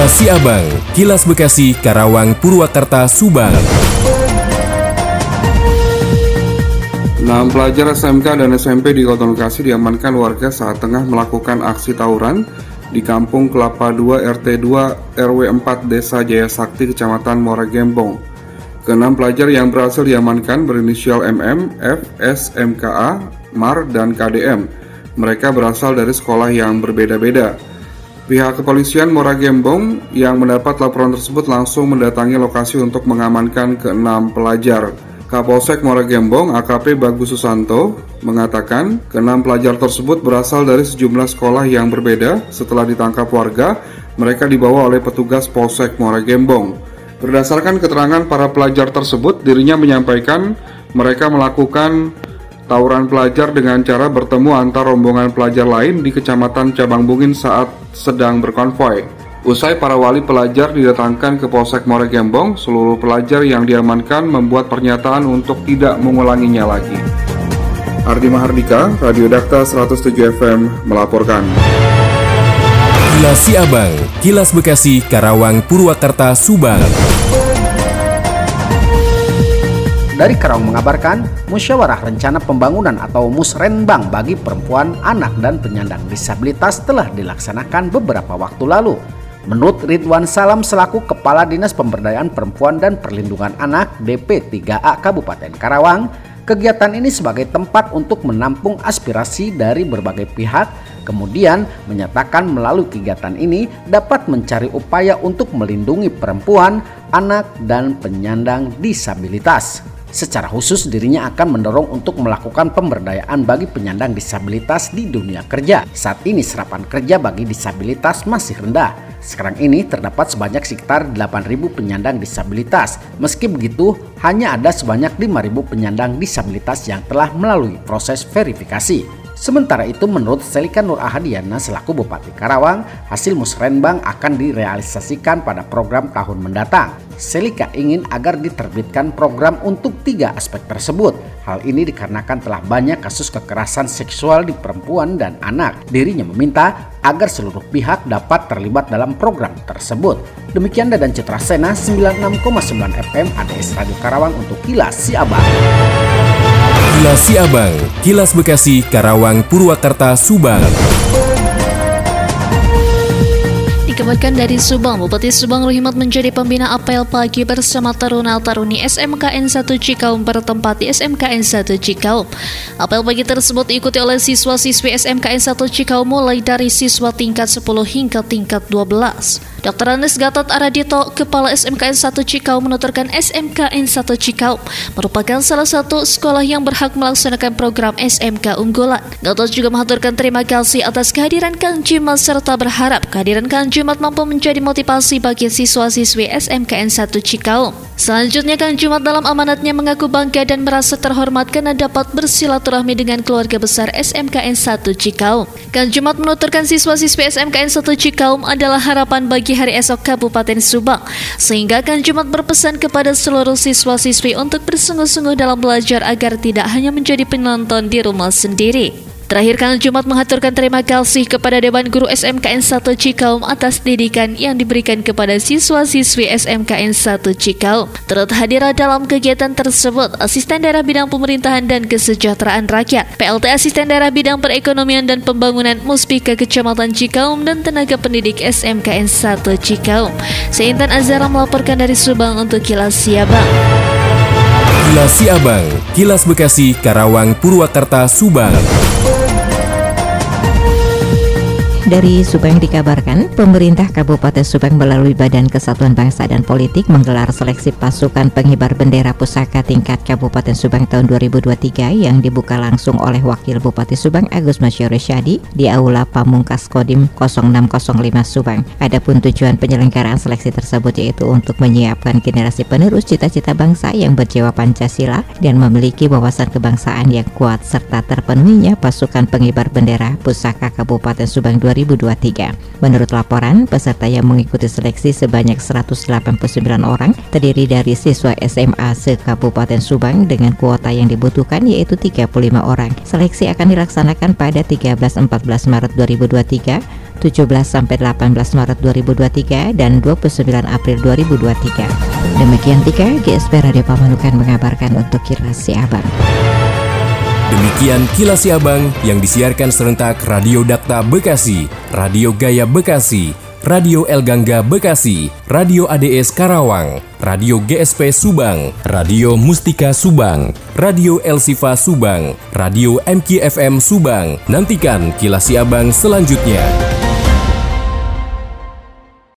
Kilas Siabang, Kilas Bekasi, Karawang, Purwakarta, Subang. 6 pelajar SMK dan SMP di Kota Bekasi diamankan warga saat tengah melakukan aksi tawuran di Kampung Kelapa 2 RT 2 RW 4 Desa Jaya Sakti Kecamatan Muara Gembong. Keenam pelajar yang berhasil diamankan berinisial MM, F, S, MKA, MAR, dan KDM. Mereka berasal dari sekolah yang berbeda-beda. Pihak kepolisian Muara Gembong yang mendapat laporan tersebut langsung mendatangi lokasi untuk mengamankan keenam pelajar. Kapolsek Muara Gembong AKP Bagus Susanto mengatakan keenam pelajar tersebut berasal dari sejumlah sekolah yang berbeda. Setelah ditangkap warga, mereka dibawa oleh petugas Polsek Muara Gembong. Berdasarkan keterangan para pelajar tersebut, dirinya menyampaikan mereka melakukan tawuran pelajar dengan cara bertemu antar rombongan pelajar lain di Kecamatan Cabang Bungin saat sedang berkonvoy. Usai para wali pelajar didatangkan ke Polsek Muara Gembong, seluruh pelajar yang diamankan membuat pernyataan untuk tidak mengulanginya lagi. Ardi Mahardika, Radio Dakta 107 FM melaporkan. Kilas Siabang, Kilas Bekasi, Karawang, Purwakarta, Subang. Dari Karawang mengabarkan, Musyawarah Rencana Pembangunan atau Musrenbang bagi perempuan, anak, dan penyandang disabilitas telah dilaksanakan beberapa waktu lalu. Menurut Ridwan Salam selaku Kepala Dinas Pemberdayaan Perempuan dan Perlindungan Anak DP3A Kabupaten Karawang, kegiatan ini sebagai tempat untuk menampung aspirasi dari berbagai pihak, kemudian menyatakan melalui kegiatan ini dapat mencari upaya untuk melindungi perempuan, anak, dan penyandang disabilitas. Secara khusus dirinya akan mendorong untuk melakukan pemberdayaan bagi penyandang disabilitas di dunia kerja. Saat ini serapan kerja bagi disabilitas masih rendah. Sekarang ini terdapat sebanyak sekitar 8.000 penyandang disabilitas. Meski begitu, hanya ada sebanyak 5.000 penyandang disabilitas yang telah melalui proses verifikasi. Sementara itu menurut Selika Nur Ahadiana selaku Bupati Karawang, hasil musrenbang akan direalisasikan pada program tahun mendatang. Selika ingin agar diterbitkan program untuk tiga aspek tersebut. Hal ini dikarenakan telah banyak kasus kekerasan seksual di perempuan dan anak. Dirinya meminta agar seluruh pihak dapat terlibat dalam program tersebut. Demikian Dadan Citra Sena 96,9 FM ADS Radio Karawang untuk Kilas Siabang. Kilas Siabang, Kilas Bekasi, Karawang, Purwakarta, Subang. Dikabarkan dari Subang, Bupati Subang Ruhimat menjadi pembina apel pagi bersama Taruna Taruni SMKN 1 Cikaum bertempat di SMKN 1 Cikaum. Apel pagi tersebut diikuti oleh siswa-siswi SMKN 1 Cikaum mulai dari siswa tingkat 10 hingga tingkat 12. Dr. Anes Gatot Aradito, Kepala SMKN 1 Cikau menuturkan SMKN 1 Cikau merupakan salah satu sekolah yang berhak melaksanakan program SMK unggulan. Gatot juga mengaturkan terima kasih atas kehadiran Kang Jimat serta berharap kehadiran Kang Jimat mampu menjadi motivasi bagi siswa-siswi SMKN 1 Cikau. Selanjutnya Kang Jumat dalam amanatnya mengaku bangga dan merasa terhormat karena dapat bersilaturahmi dengan keluarga besar SMKN 1 Cikaum. Kang Jumat menuturkan siswa-siswi SMKN 1 Cikaum adalah harapan bagi hari esok Kabupaten Subang. Sehingga Kang Jumat berpesan kepada seluruh siswa-siswi untuk bersungguh-sungguh dalam belajar agar tidak hanya menjadi penonton di rumah sendiri. Terakhir Kang Jumat mengaturkan terima kasih kepada Dewan Guru SMKN 1 Cikaum atas didikan yang diberikan kepada siswa-siswi SMKN 1 Cikaum. Turut hadir dalam kegiatan tersebut Asisten Daerah Bidang Pemerintahan dan Kesejahteraan Rakyat, PLT Asisten Daerah Bidang Perekonomian dan Pembangunan Muspika Kecamatan Cikaum dan tenaga pendidik SMKN 1 Cikaum. Seintan Azara melaporkan dari Subang untuk Kilas Siabang. Kilas Siabang, Kilas Bekasi, Karawang, Purwakarta, Subang. Dari Subang dikabarkan, pemerintah Kabupaten Subang melalui Badan Kesatuan Bangsa dan Politik menggelar seleksi pasukan pengibar bendera pusaka tingkat Kabupaten Subang tahun 2023 yang dibuka langsung oleh Wakil Bupati Subang Agus Masyuri Syadi di Aula Pamungkas Kodim 0605 Subang. Adapun tujuan penyelenggaraan seleksi tersebut yaitu untuk menyiapkan generasi penerus cita-cita bangsa yang berjiwa Pancasila dan memiliki wawasan kebangsaan yang kuat serta terpenuhinya pasukan pengibar bendera pusaka Kabupaten Subang 2023. Menurut laporan, peserta yang mengikuti seleksi sebanyak 189 orang terdiri dari siswa SMA se-Kabupaten Subang dengan kuota yang dibutuhkan yaitu 35 orang. Seleksi akan dilaksanakan pada 13-14 Maret 2023 17 sampai 18 Maret 2023 dan 29 April 2023. Demikian tiga GSP Radio Pamanukan mengabarkan untuk Kilas Abang. Demikian Kilas Abang yang disiarkan serentak Radio Dakta Bekasi, Radio Gaya Bekasi, Radio El Gangga Bekasi, Radio ADS Karawang, Radio GSP Subang, Radio Mustika Subang, Radio El Sifa Subang, Radio MKFM Subang. Nantikan kilas Abang selanjutnya.